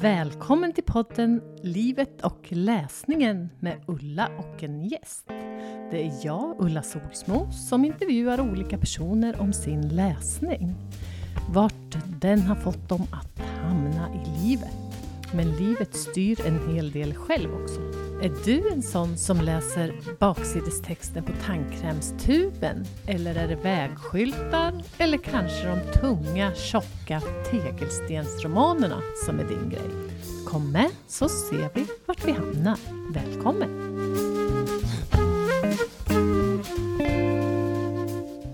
Välkommen till podden Livet och läsningen med Ulla och en gäst. Det är jag, Ulla Solsmo, som intervjuar olika personer om sin läsning. Vart den har fått dem att hamna i livet. Men livet styr en hel del själv också. Är du en sån som läser baksidestexten på tandkrämstuben? Eller är det vägskyltar? Eller kanske de tunga, tjocka tegelstensromanerna som är din grej? Kom med så ser vi vart vi hamnar. Välkommen!